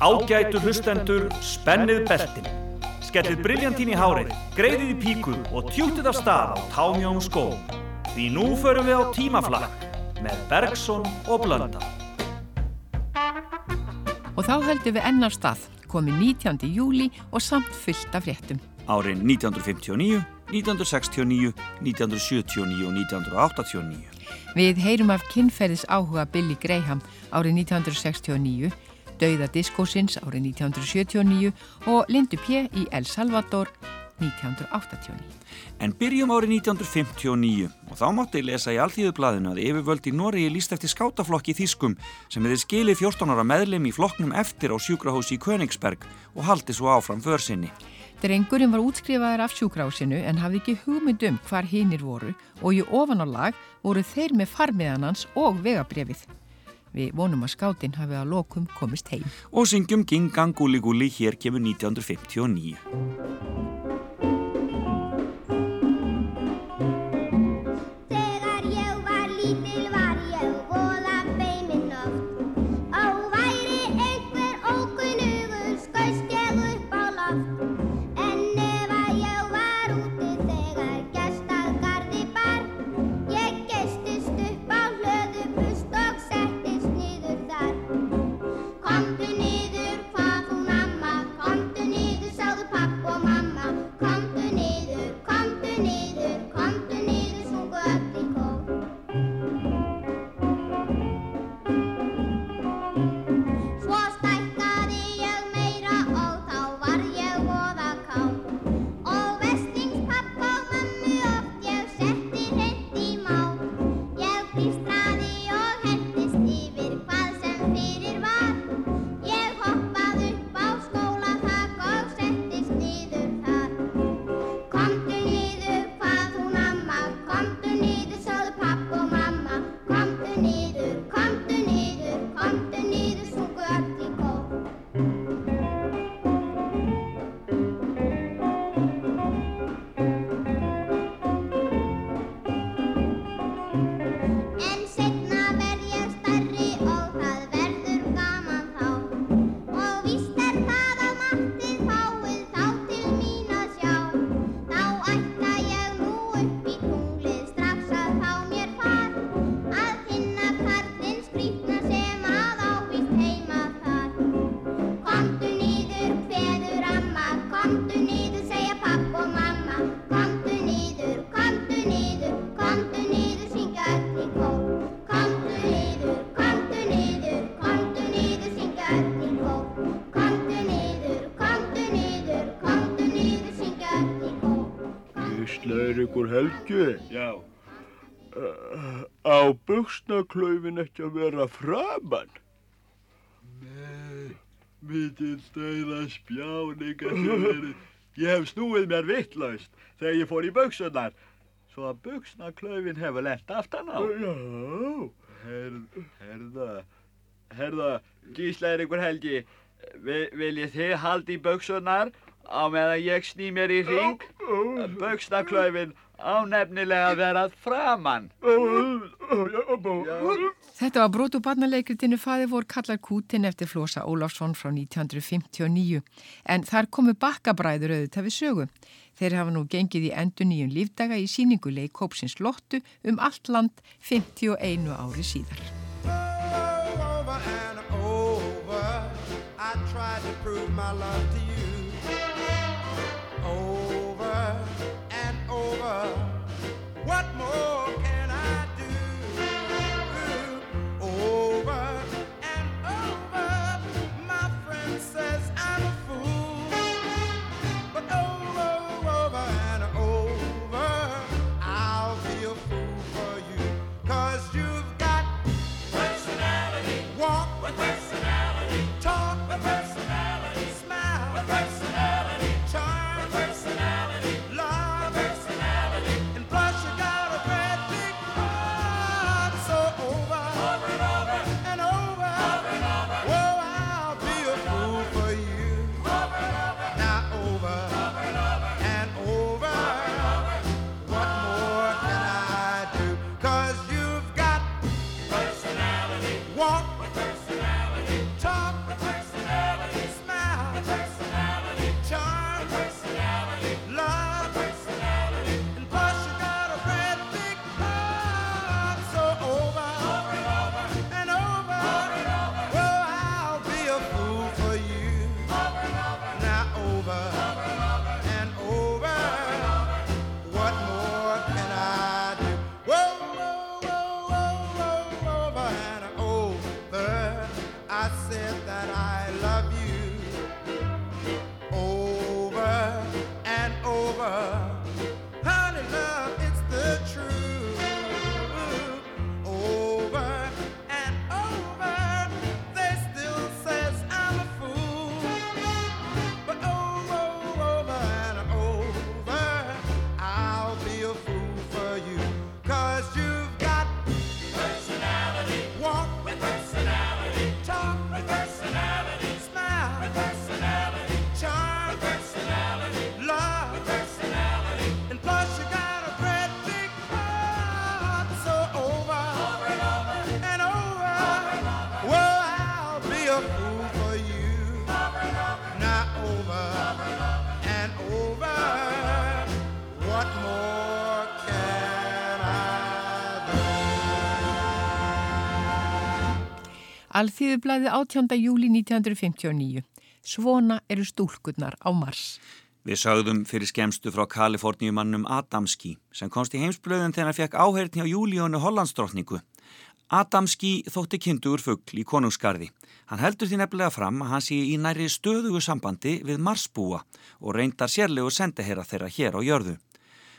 Ágætu hlustendur, spennið beltin. Skellið briljantín í hárið, greiðið í píku og tjútið af stað á támjónum skóm. Því nú förum við á tímaflakk með Bergson og Blönda. Og þá höldum við ennar stað, komið 19. júli og samt fyllt af fréttum. Árin 1959, 1969, 1979 og 1989. Við heyrum af kynferðis áhuga Billy Graham árið 1969 Dauða diskósins árið 1979 og Lindu P. í El Salvador 1989. En byrjum árið 1959 og þá mátti ég lesa í Alþýðublaðinu að yfirvöld í Noregi líst eftir skátaflokki Þýskum sem hefði skilið 14 ára meðlem í flokknum eftir á sjúkrahósi í Königsberg og haldi svo áfram försinni. Drengurinn var útskrifaður af sjúkrahósinu en hafði ekki hugmynd um hvar hinnir voru og í ofan á lag voru þeir með farmiðanans og vegabrefið. Við vonum að skáttinn hafi að lokum komist heim. Og syngjum Gingang Gulli Gulli hér kemur 1959. Helgi? Já. Uh, á buksnaklaufin ekki að vera framann? Nei, mikið stauða spjáninga sem verið. Ég hef snúið mér vittlaust þegar ég fór í buksunar. Svo að buksnaklaufin hefur lett aftan á. Já. Herð, herða, herða, Gísla er ykkur Helgi. Viljið þið haldi í buksunar á meðan ég sný mér í ring? Buksnaklaufin á nefnilega að vera framann. Þetta var brotu barnaleikritinu Faði vor kallar kútin eftir Flosa Ólafsson frá 1959 en þar komu bakkabræður auðvitað við sögu. Þeir hafa nú gengið í endur nýjum lífdaga í síningu leikópsins Lottu um allt land 51 ári síðar. Over and over I tried to prove my love to you I said that I Alþýðublaði 18. júli 1959. Svona eru stúlkunnar á Mars. Við sagðum fyrir skemstu frá Kaliforníumannum Adamski sem komst í heimsblöðun þegar hann fekk áheyrtni á Júlíónu Hollandsdrottningu. Adamski þótti kynntugur fuggl í konungsgarði. Hann heldur því nefnilega fram að hann sé í næri stöðugu sambandi við Marsbúa og reyndar sérlegu sendeherra þeirra hér á jörðu.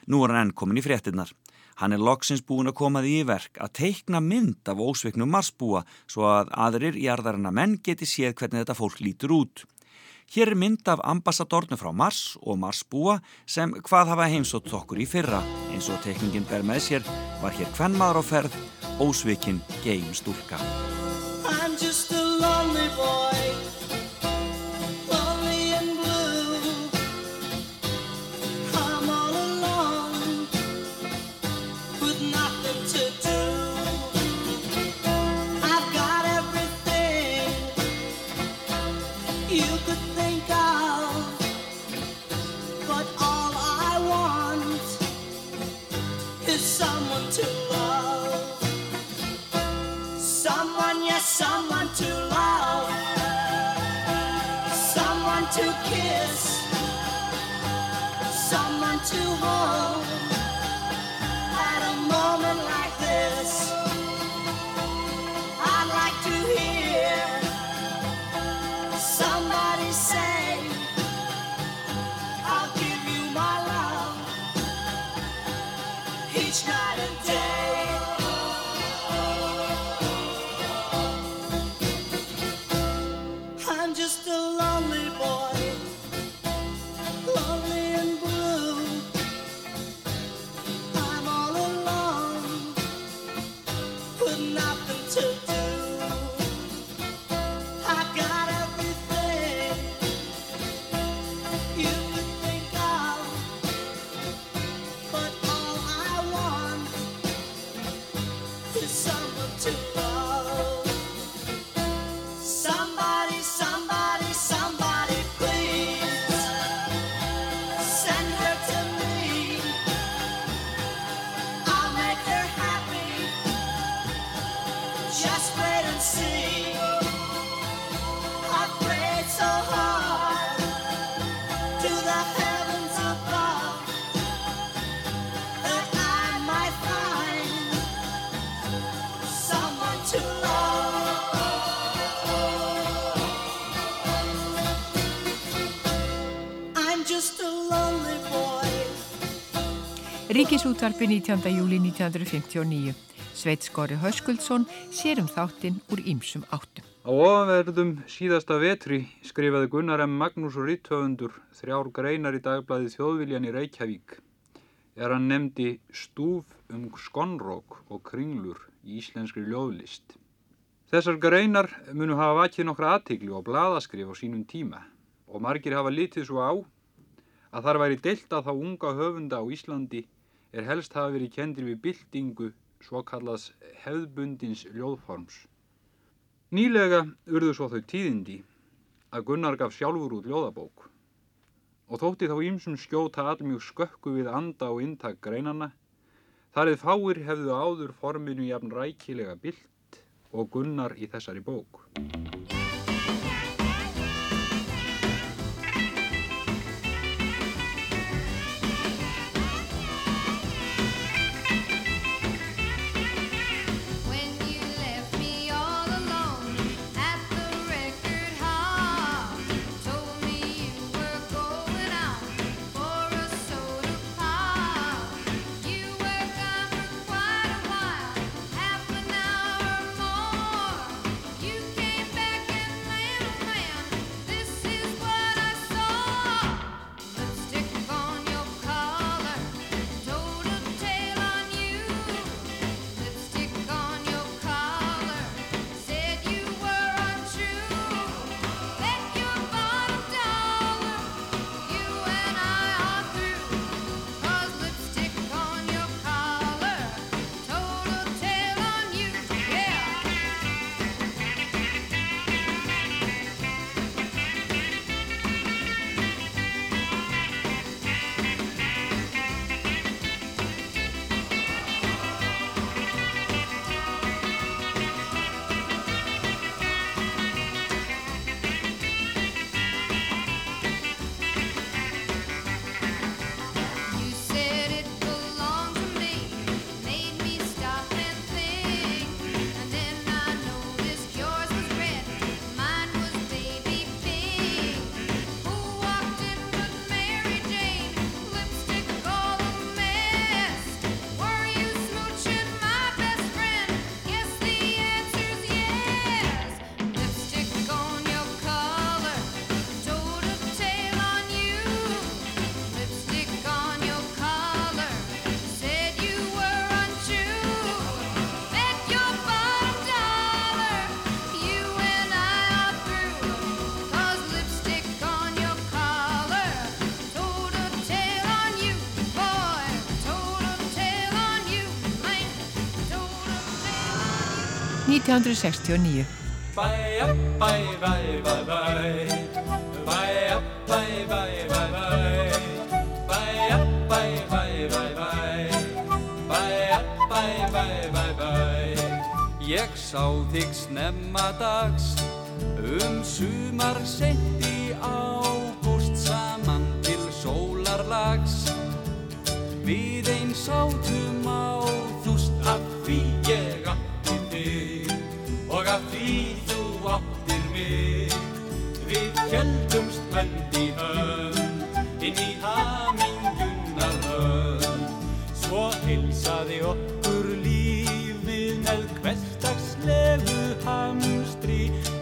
Nú er hann enn komin í fréttinnar. Hann er loksins búin að koma því í verk að teikna mynd af ósveiknum marsbúa svo að aðrir í arðarina menn geti séð hvernig þetta fólk lítur út. Hér er mynd af ambassadornu frá Mars og Marsbúa sem hvað hafa heimsótt okkur í fyrra. Eins og teikningin ber með sér var hér hvern maður á ferð, ósveikinn geim stúlka. Ríkisútvarpi 19. júli 1959. Sveit Skori Höskuldsson sér um þáttinn úr ýmsum áttum. Á ofanverðum síðasta vetri skrifaði Gunnar M. Magnús og Ritthöfundur þrjár greinar í dagblæði Þjóðviljan í Reykjavík. Er hann nefndi stúf um skonrók og kringlur í íslenskri ljóðlist. Þessar greinar munu hafa vakið nokkra aðtikli og bladaskrif á sínum tíma og margir hafa litið svo á að þar væri deilt að þá unga höfunda á Íslandi er helst hafa verið kendir við byltingu svo kallast hefðbundins ljóðforms. Nýlega urðu svo þau tíðindi að Gunnar gaf sjálfur út ljóðabók og þótti þá ímsum skjóta allmjög skökku við anda og intak greinana þar eða fáir hefðu áður forminu jafn rækilega bylt og Gunnar í þessari bók. 1969. Ég sá þig snemma dags um sumar sent í ágúst saman til sólarlags. Við einn sátu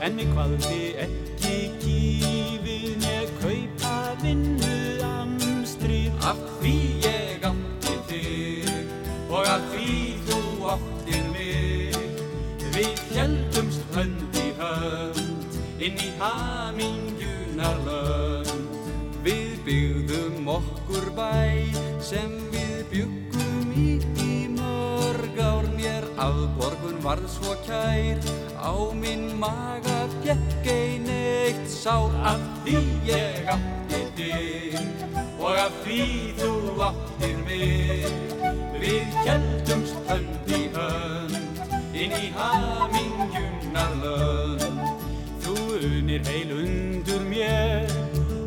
En mig hvaði ekki kífið Með kaupa vinnu amstri Af því ég átti þig Og af því þú áttir mig Við heldumst hönd í hönd inn í hamingunar lönd. Við byggðum okkur bæ sem við byggum í í mörg ár. Mér afborgun varð svo kær, á minn maga fjekk ein eitt sár. Af því ég átti þig og af því þú áttir mig. Við heldumst hönd í hönd inn í hamingunar lönd. Þú unir heil undur mér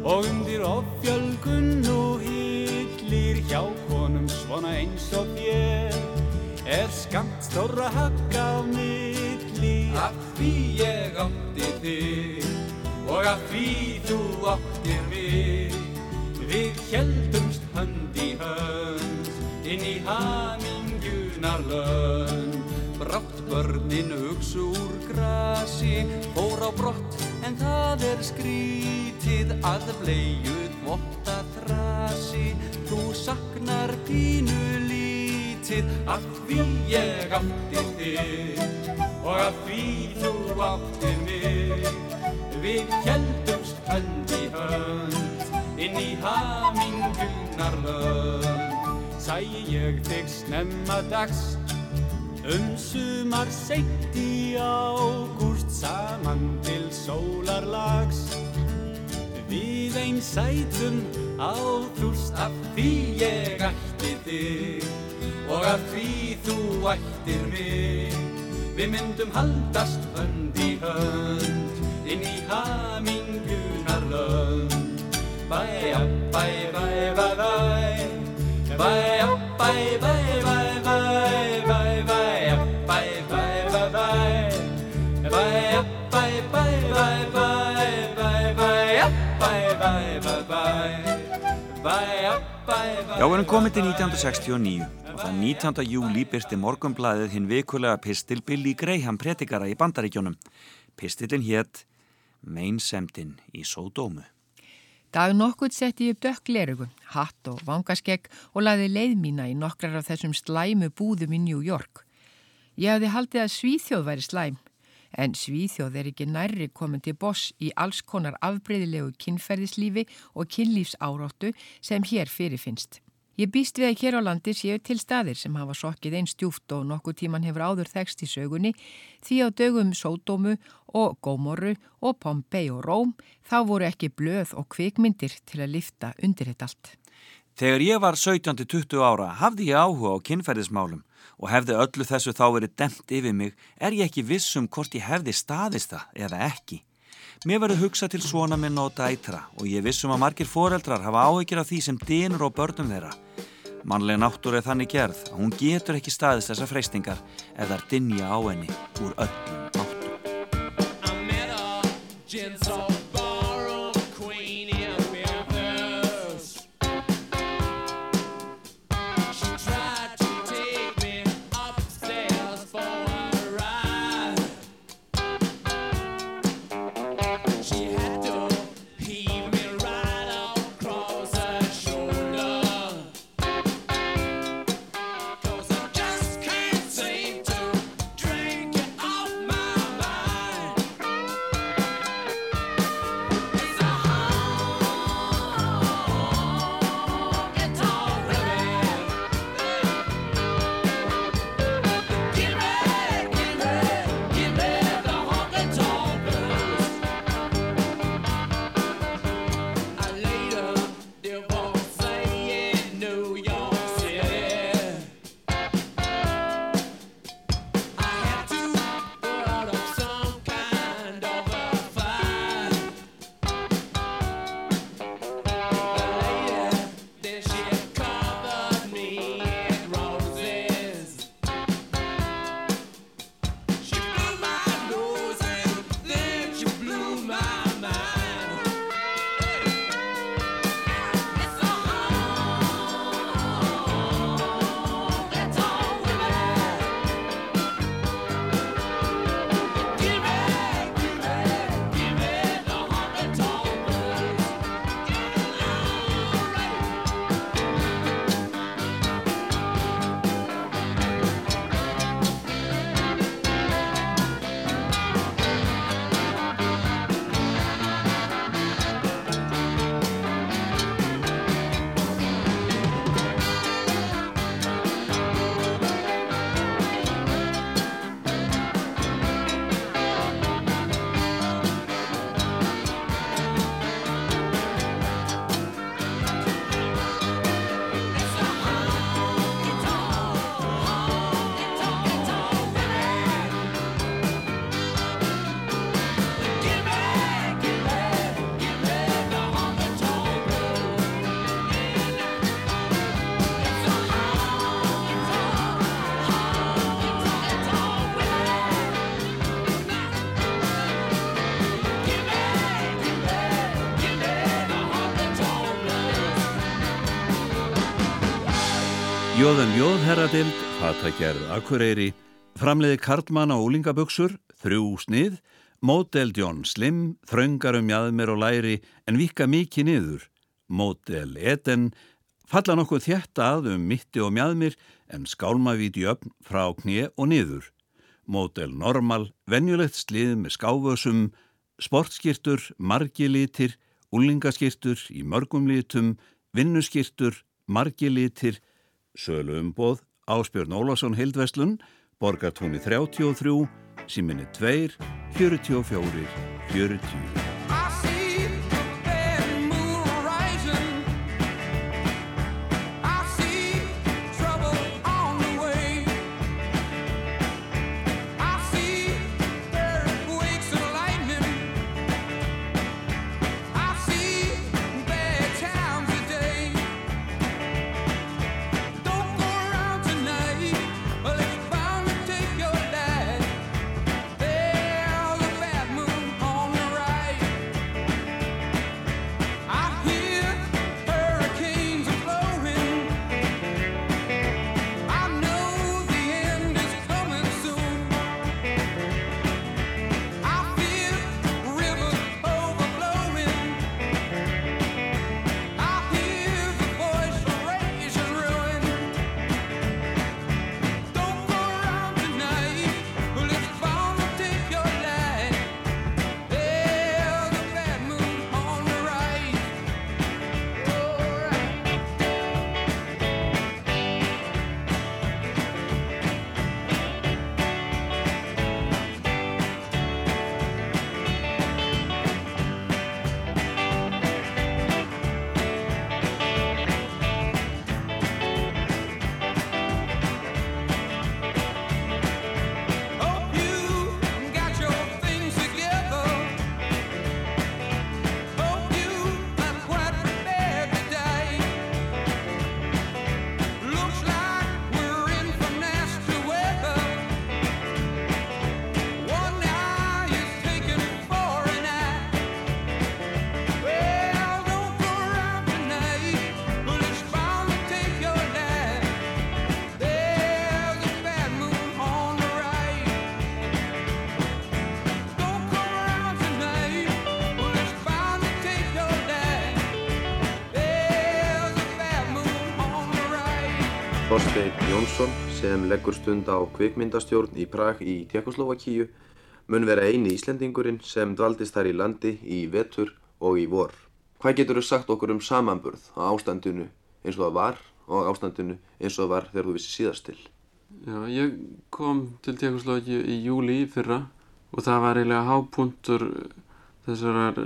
og undir offjölgun og hillir hjá konum svona eins og þér. Er skamt stóra hagg á milli af því ég átti þig og af því þú áttir mig. Við heldumst hönd í hönd inn í hamingunar lönd. Brátt börnin ugs úr grasi, fór á brott en það er skrítið að bleiuð votta þrasi. Þú saknar pínu lítið af því ég átti þig og af því þú áttir mig. Við heldumst hönd í hönd inn í hamingunar lönd. Sæ ég þig snemma dags Um sumar seint í ágúst saman til sólarlags Við einn sætum á þúst af því ég ætti þig og af því þú ættir mig Við myndum haldast hönd í hönd inn í hamingunar lönd Bæja, bæ, bæ, bæ, bæ Bæja, bæ, bæ, bæ, bæ, bæ, bæ Já, við erum komið til 1969 og það 19. júli byrti morgumblæðið hinn vikulega pistil Billy Graham pretikara í bandaríkjónum. Pistilin hétt Meinsemdin í Sódómu. Dag nokkuð setti ég upp dökklerugu, hatt og vangaskegg og laði leið mína í nokkrar af þessum slæmu búðum í New York. Ég hafði haldið að Svíþjóð væri slæm, en Svíþjóð er ekki nærri komin til boss í alls konar afbreyðilegu kynferðislífi og kynlífsáráttu sem hér fyrirfinnst. Ég býst við að hér á landi séu til staðir sem hafa sokkið einn stjúft og nokkuð tíman hefur áður þekst í sögunni því á dögum Sódómu og Gómoru og Pompei og Róm þá voru ekki blöð og kvikmyndir til að lifta undir þetta allt. Þegar ég var 17-20 ára hafði ég áhuga á kynferðismálum og hefði öllu þessu þá verið demt yfir mig er ég ekki viss um hvort ég hefði staðist það eða ekki. Mér verður hugsa til svona minn og dætra og ég vissum að margir foreldrar hafa áhyggjur af því sem dýnur og börnum þeirra. Mannlega náttúr er þannig gerð að hún getur ekki staðist þessa freystingar er dinja á henni úr öllum Jóðan Jóðherradild, fatagerð Akureyri, framleiði Karlmann á úlingaböksur, þrjú snið, mótel John Slim, þröngarum jæðmer og læri en vika mikið niður, mótel Eden, falla nokkuð þjætt að um mitti og mjæðmir en skálmavíti öfn frá knið og niður, mótel Normal, venjulegt slið með skávösum, sportskirtur, margilitir, úlingaskirtur í mörgum litum, vinnuskirtur, margilitir, Sölu umboð, Áspjörn Ólásson Hildveslun, Borgartóni 33, síminni 2, 44, 40. Þorstein Jónsson sem leggur stund á kvikmyndastjórn í Prag í Tjekkoslovakíu mun vera eini Íslendingurinn sem dvaldist þar í landi í vetur og í vor. Hvað getur þú sagt okkur um samanburð á ástandinu eins og það var og ástandinu eins og það var þegar þú vissi síðast til? Já, ég kom til Tjekkoslovakíu í júli í fyrra og það var eiginlega hápuntur þessarar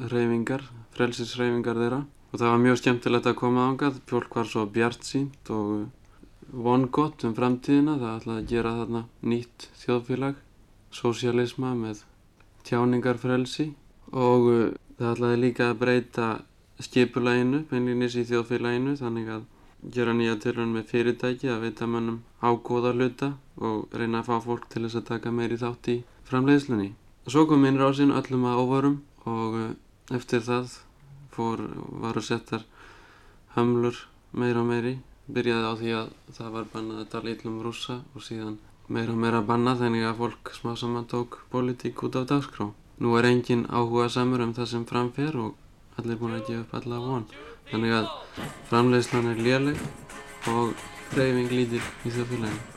reyfingar, frelsisreyfingar þeirra og það var mjög skemmtilegt að koma ángað fólk var svo bjart sínt og vongott um framtíðina. Það ætlaði að gera þarna nýtt þjóðfélag sósialisma með tjáningarfrelsi. Og uh, það ætlaði líka að breyta skipulæginu, beinlinis í þjóðfélaginu þannig að gera nýja tilhörn með fyrirtæki að veita mannum ágóða hluta og reyna að fá fólk til þess að taka meiri þátt í framleiðslunni. Svo kom innrásinn öllum að óvarum og uh, eftir það fór, varu settar hömlur meira og meiri byrjaði á því að það var bannað að tala illum rússa og síðan meira og meira bannað þannig að fólk smá saman tók politík út af dagskrá. Nú er engin áhuga samur um það sem framfer og allir búin að gefa upp alla von. Þannig að framleiðslan er léleg og reyfing lítil í þjóðfélaginu.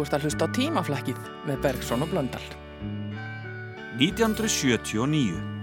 Þú ert að hlusta á tímaflækið með Bergson og Blöndal. 1979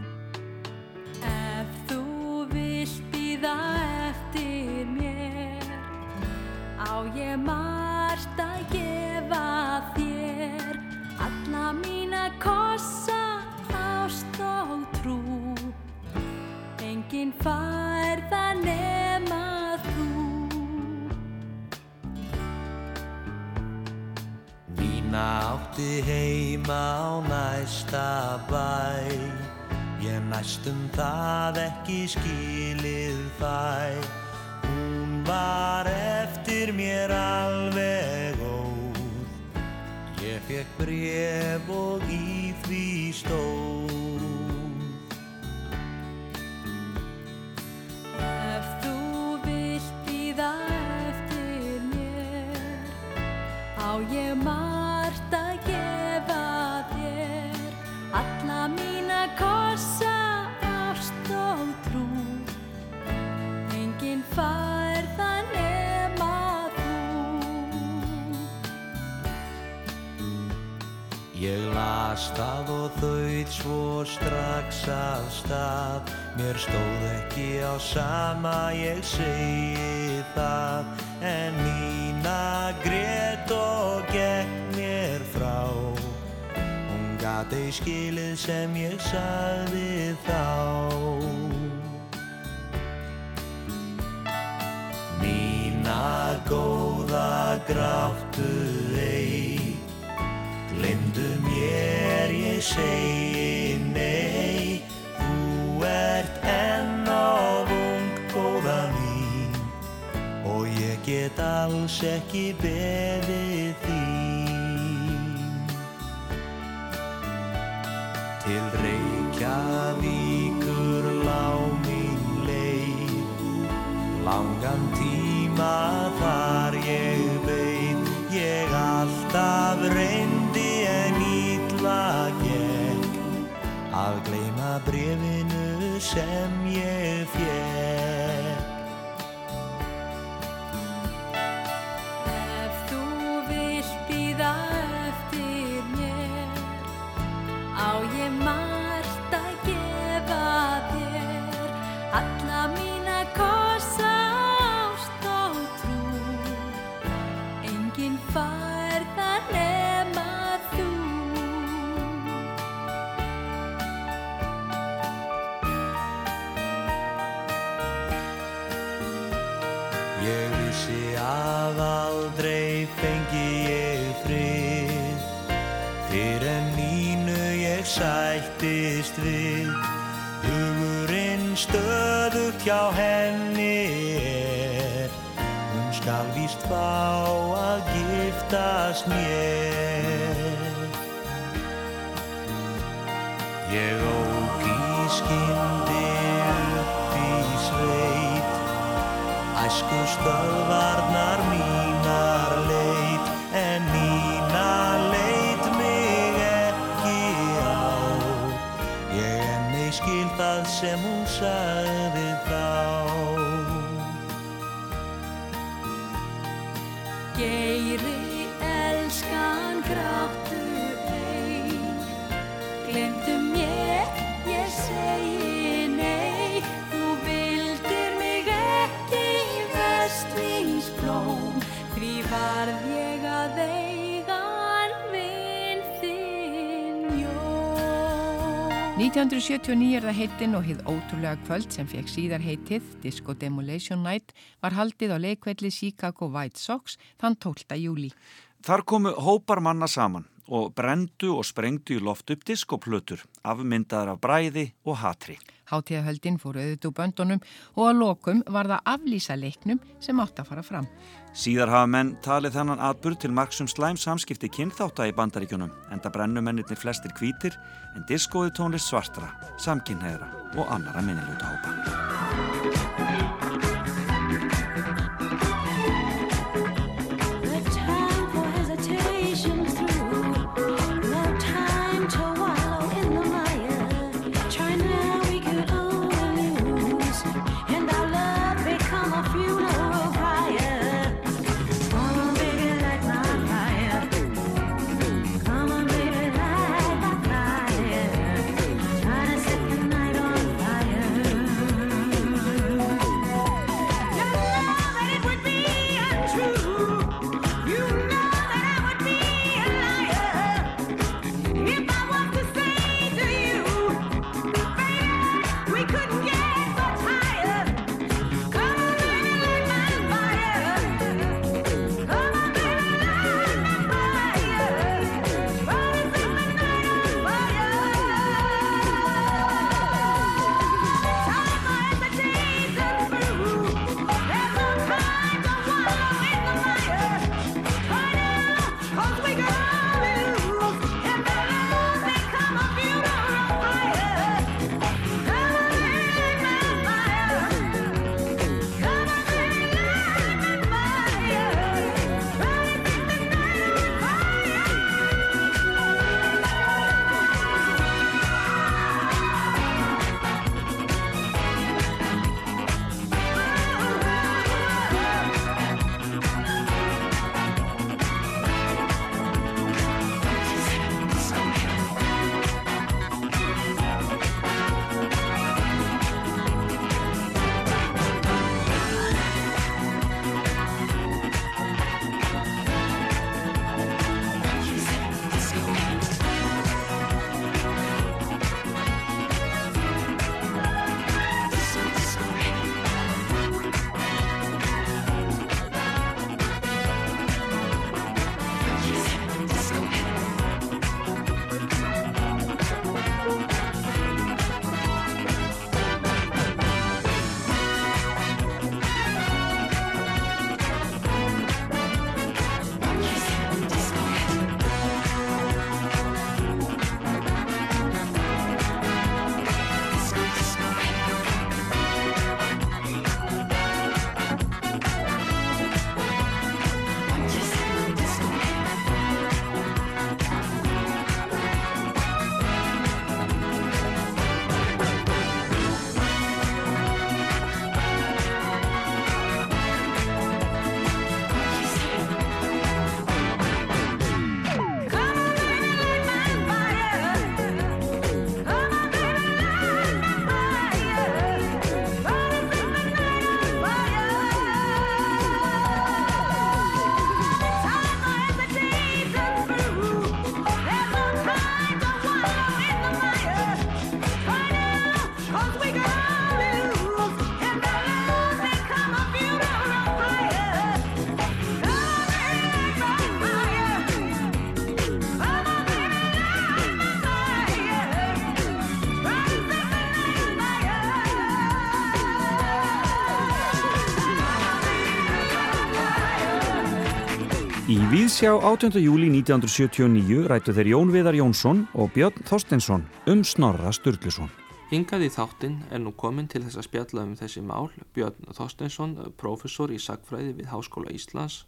Ég las það og þauð svo strax af stað. Mér stóð ekki á sama ég segi það. En Nína grét og gekk mér frá. Hún gat ei skilið sem ég sagði þá. Nína góða gráttu ei Glemdu mér, ég segi nei Þú ert enn of ung, góða mín. Og ég get alls ekki beðið þín. Til Reykjavíkur lá mín leið. Langan tíma þar ég beið Ég alltaf reyndi Að gleyma brefinu sem ég fekk Ég vissi að aldrei fengi ég frið. Fyrir en mínu ég sættist við. Hugurinn stöðugt hjá henni er. Hún skal víst fá að giftast mér. Ég ók í skyndi stöðvarnar 1979 er það heitin og hið ótrúlega kvöld sem fekk síðar heitið Disco Demolition Night var haldið á leikvelli Chicago White Sox þann 12. júli. Þar komu hópar manna saman og brendu og sprengdu í loft upp diskoplötur, afmyndaðar af bræði og hatri. Hátíðahöldin fór auðvitað úr böndunum og að lokum var það aflýsa leiknum sem átt að fara fram. Síðar hafa menn talið þennan atburð til marksum slæm samskipti kynþátta í bandaríkjunum, enda brennumennirnir flestir hvítir en diskóði tónlist svartra, samkynneðra og annara minniluta hópa. Víðsjá 18. júli 1979 rættu þeir Jón Viðar Jónsson og Björn Þorstensson um Snorra Sturluson. Hingað í þáttinn er nú komin til þess að spjalla um þessi mál Björn Þorstensson, professor í sagfræði við Háskóla Íslands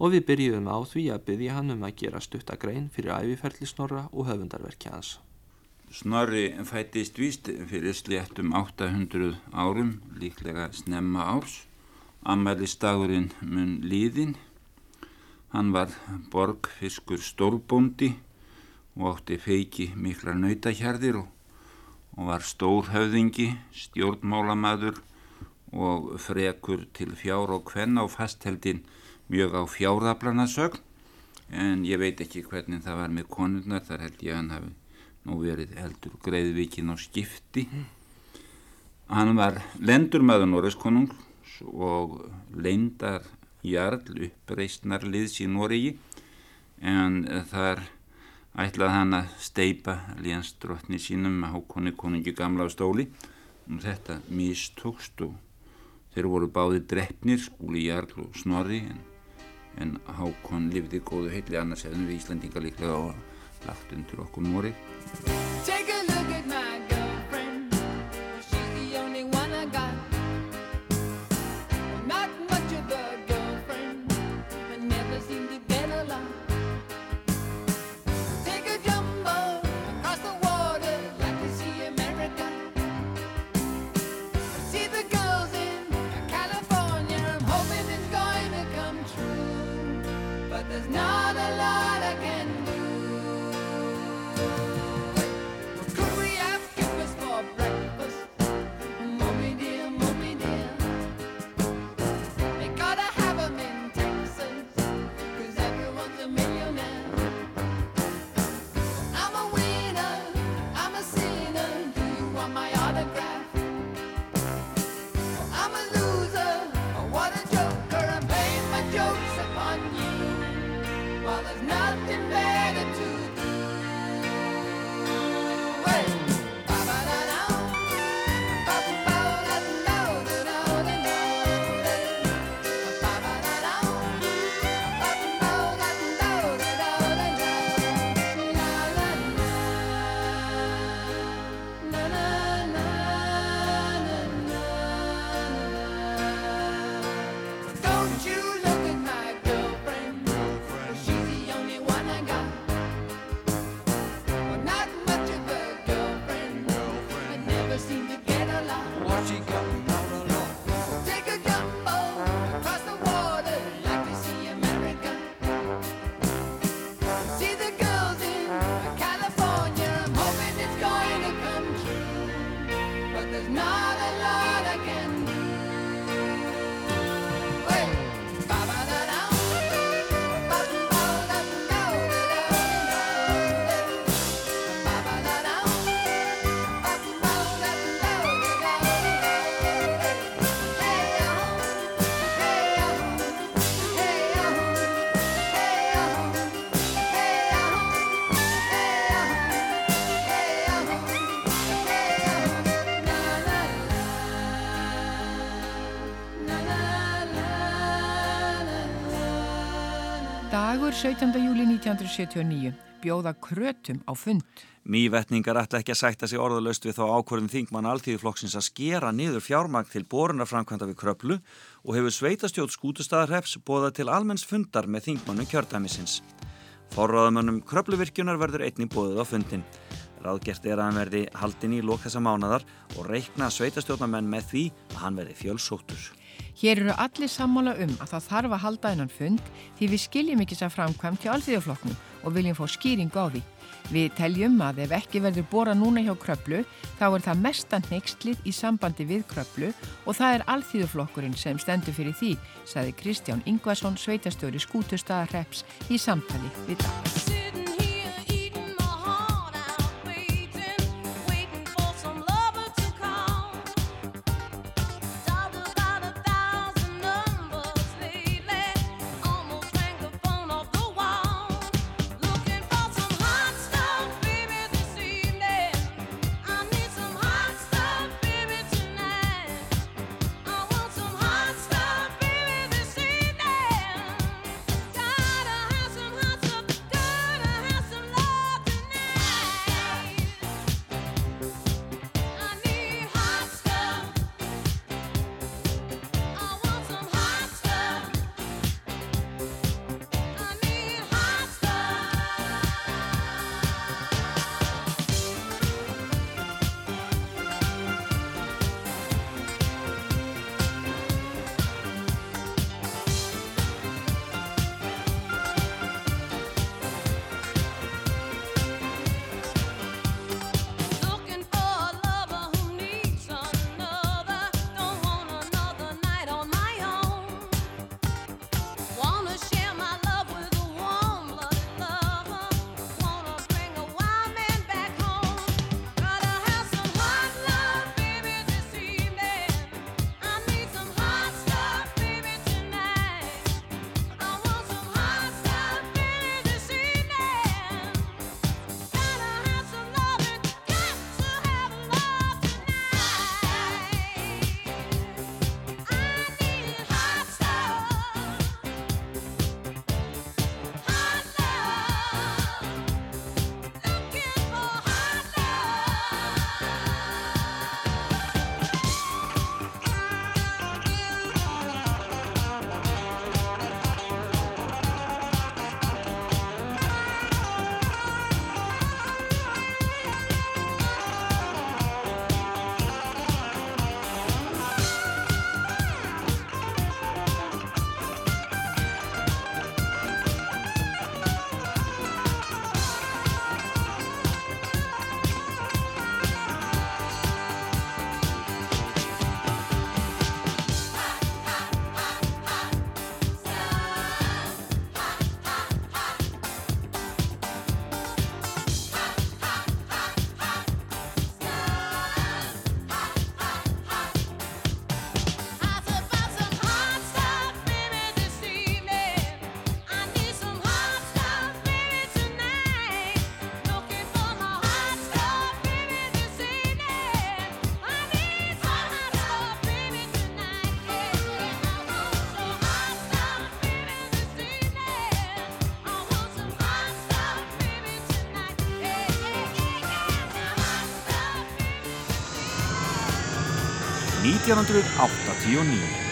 og við byrjuðum á því að byggja hann um að gera stuttagrein fyrir æfiferli Snorra og höfundarverki hans. Snorri fættist víst fyrir sléttum 800 árum, líklega snemma árs. Ammælistagurinn mun líðinn. Hann var borgfiskur stórbóndi og átti feiki miklar nautahjarðir og, og var stórhöfðingi, stjórnmálamadur og frekur til fjár og hvenn á fastheldin mjög á fjárðablanasögn en ég veit ekki hvernig það var með konurnar, þar held ég að hann hafi nú verið heldur greiðvíkin á skipti. Hann var lendurmaður Norðeskonungs og leindar jarl uppreistnar liðs í Noregi en þar ætlaði hann að steipa lénsdrottni sínum með hákonni konungi gamla á stóli. Og þetta mistókst og þeir voru báði drefnir skúli jarl og snorri en, en hákon lifði góðu heitli annars hefðum við Íslandinga líklega og lagt undir okkur Noreg Dagur 17. júli 1979 bjóða krötum á fund. Mývetningar ætla ekki að sætta sig orðalöst við þá ákvörðum þingmann alþýðuflokksins að skera niður fjármagn til borunarframkvæmda við kröplu og hefur sveitastjótt skútustadarhefs bóða til almenns fundar með þingmannu kjördæmisins. Forráðamönnum kröpluvirkjunar verður einni bóðið á fundin. Ráðgert er að hann verði haldin í lók þessa mánadar og reikna sveitastjórnamenn með því að hann verði fjölsóttur. Hér eru allir sammála um að það þarf að halda þennan fund því við skiljum ekki sem framkvæmt hjá alþjóðflokknum og viljum fá skýringu á því. Við teljum að ef ekki verður bóra núna hjá kröplu þá er það mestan neykslið í sambandi við kröplu og það er alþjóðflokkurinn sem stendur fyrir því, saði Kristján Ingvarsson, sveitastjóri skútustaðarreps í samtali við dag. 1989.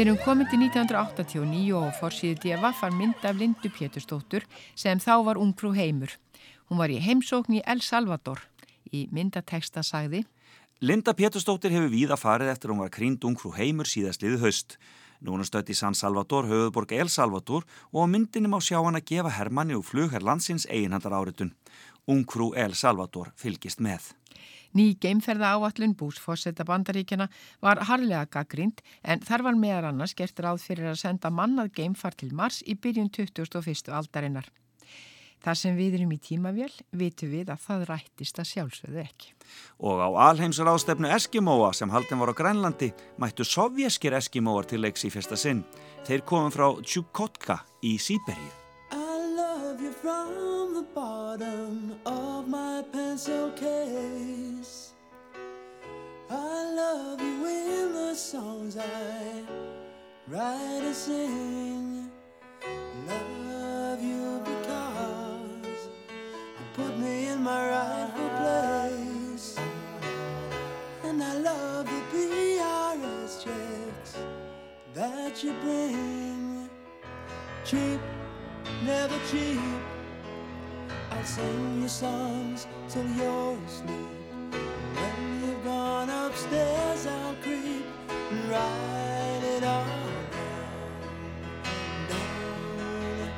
Við erum komin til 1989 og fórsýðu djefa fann mynd af Lindu Pétursdóttur sem þá var ungfrú heimur. Hún var í heimsókn í El Salvador. Í myndateksta sagði Linda Pétursdóttir hefur víða farið eftir hún var krýnd ungfrú heimur síðast liðu haust. Nú er hún stödd í San Salvador, höfuðborg El Salvador og á myndinni má sjá hann að gefa Hermanni og flugherr landsins eiginhandar áritun. Ungfrú El Salvador fylgist með. Ný geimferða áallun búsforsetta bandaríkjana var harlega gaggrind en þar var meðar annars gert ráð fyrir að senda mannað geimfar til Mars í byrjun 21. aldarinnar. Þar sem við erum í tímavél vitum við að það rættist að sjálfsögðu ekki. Og á alheimsráðstefnu Eskimóa sem haldin var á Grænlandi mættu sovjeskir Eskimóar til leiks í fyrsta sinn. Þeir komum frá Tjukotka í Sýberíu. Bottom of my pencil case. I love you in the songs I write and sing. Love you because you put me in my rightful place. And I love the PRS checks that you bring. Cheap never cheap. I'll sing you songs till you're asleep. When you've gone upstairs, I'll creep and write it all down,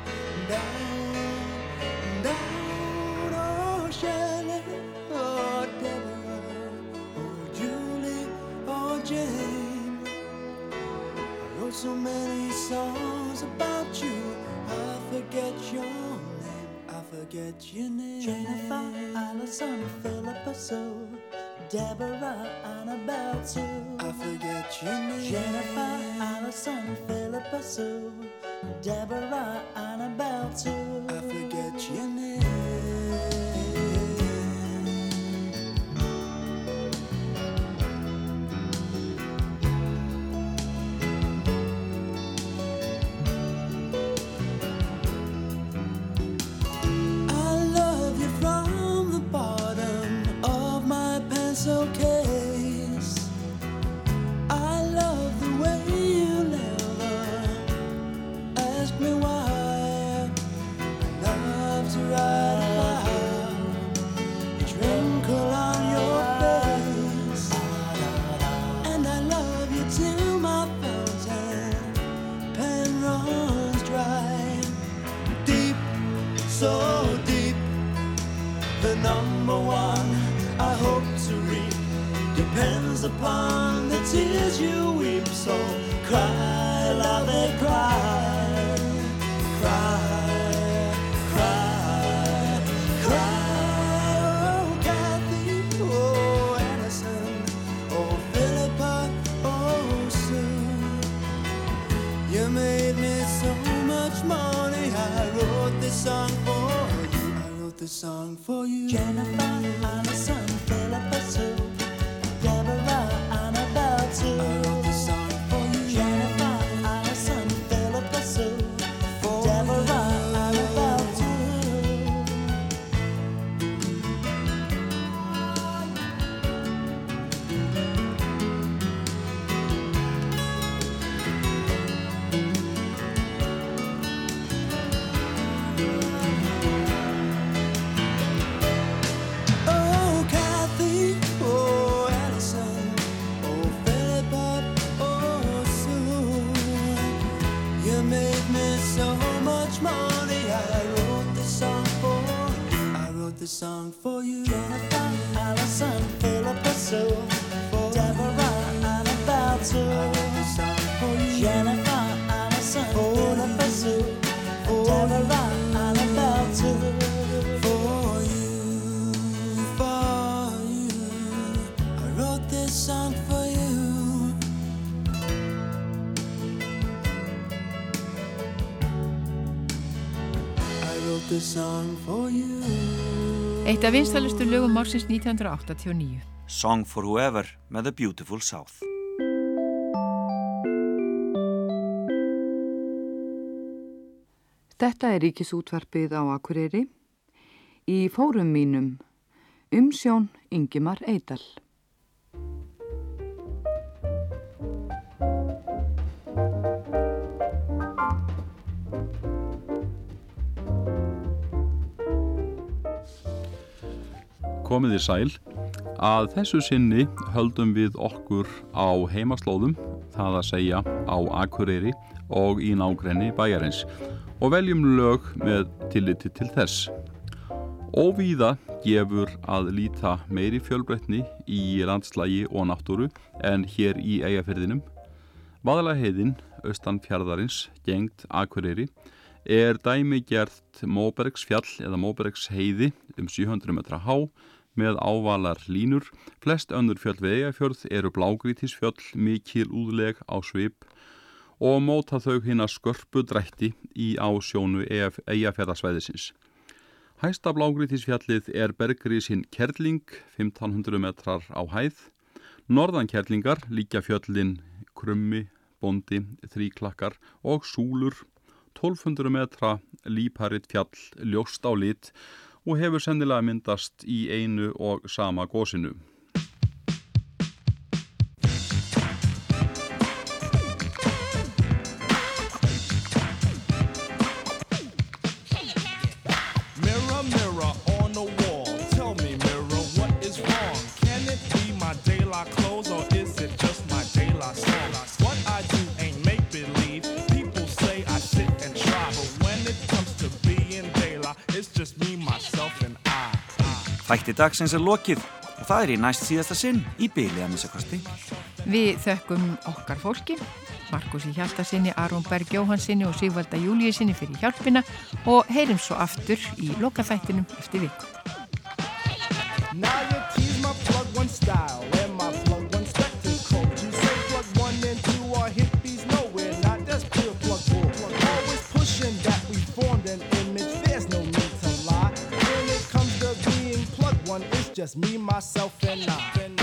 down, down. Oh, Shelley, oh, Deborah, oh, Julie, oh, Jane. I wrote so many songs about you. I forget your forget your name. Jennifer, Allison, Philippa Sue, Deborah, Annabelle Sue. I forget your name. Jennifer, Allison, Philippa Sue, Deborah, Annabelle Sue. I forget your name. I love to wrinkle on your face, and I love you till my fountain pen runs dry. Deep so deep. The number one I hope to reap depends upon the tears you weep. So cry, love it, cry, this song for you. Jennifer, Allison, Philippa Sue, song for you. Jennifer, Allison, Philippa, Sue. Deborah, Annabelle, Sue. I song for you. Jennifer, Allison, Philippa, Sue. Deborah, Annabelle, Sue. For you, for you. I wrote this song for you. I wrote this song for you. Eitt af vinstalustu lögum ársins 1989. Song for Whoever með The Beautiful South. Þetta er ríkisútvarpið á Akureyri. Í fórum mínum umsjón Ingimar Eidal. Komið í sæl. Að þessu sinni höldum við okkur á heimaslóðum, það að segja á Akureyri og í nágrenni bæjarins og veljum lög með tilliti til þess. Óvíða gefur að líta meiri fjölbreytni í landslægi og náttúru en hér í eigafyrðinum. Vaðalaheiðin, austan fjardarins, gengt Akureyri, er dæmi gert Móbergsfjall eða Móbergsheiði um 700 metra há með ávalar línur. Flest önnur fjöll við eigafjörð eru blágrítisfjöll, mikil úðleg á svip og móta þau hinn að skörpu drætti í ásjónu eigafjörðasvæðisins. Hæsta blágrítisfjallið er bergrísin Kerling, 1500 metrar á hæð. Norðan Kerlingar líka fjöllin Krummi, Bondi, Þríklakkar og Súlur, 1200 metra líparit fjall ljóst á lit og hefur sennilega myndast í einu og sama gósinu. Þætti dagsins er lokið og það er í næst síðasta sinn í byli að missa kosti. Við þökkum okkar fólki, Markusi Hjaltarsinni, Aron Berg Jóhansinni og Sigvalda Júliusinni fyrir hjálpina og heyrim svo aftur í lokaþættinum eftir viku. Just me, myself, and I.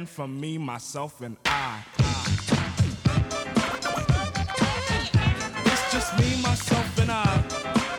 Stucky, and from me, myself, and I. It's just me, myself, and I.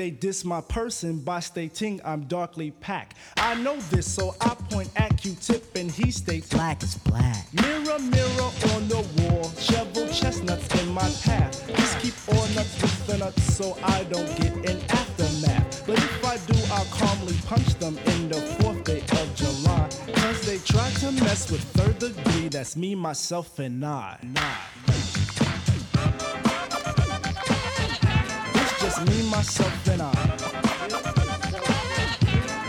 they diss my person by stating I'm darkly packed. I know this, so I point at Q-tip and he states black is black. Mirror, mirror on the wall, shovel chestnuts in my path. Just keep all nuts with the nuts so I don't get an aftermath. But if I do, I'll calmly punch them in the fourth day of July. Cause they try to mess with third degree, that's me, myself, and I. It's just me, myself, and I.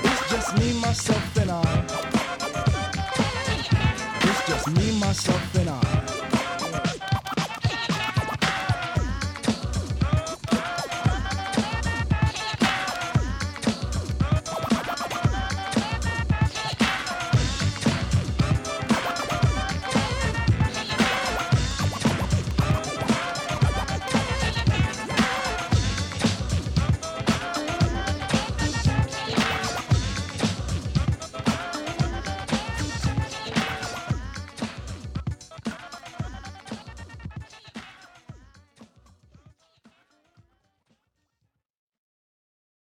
It's just me, myself, and I. It's just me, myself,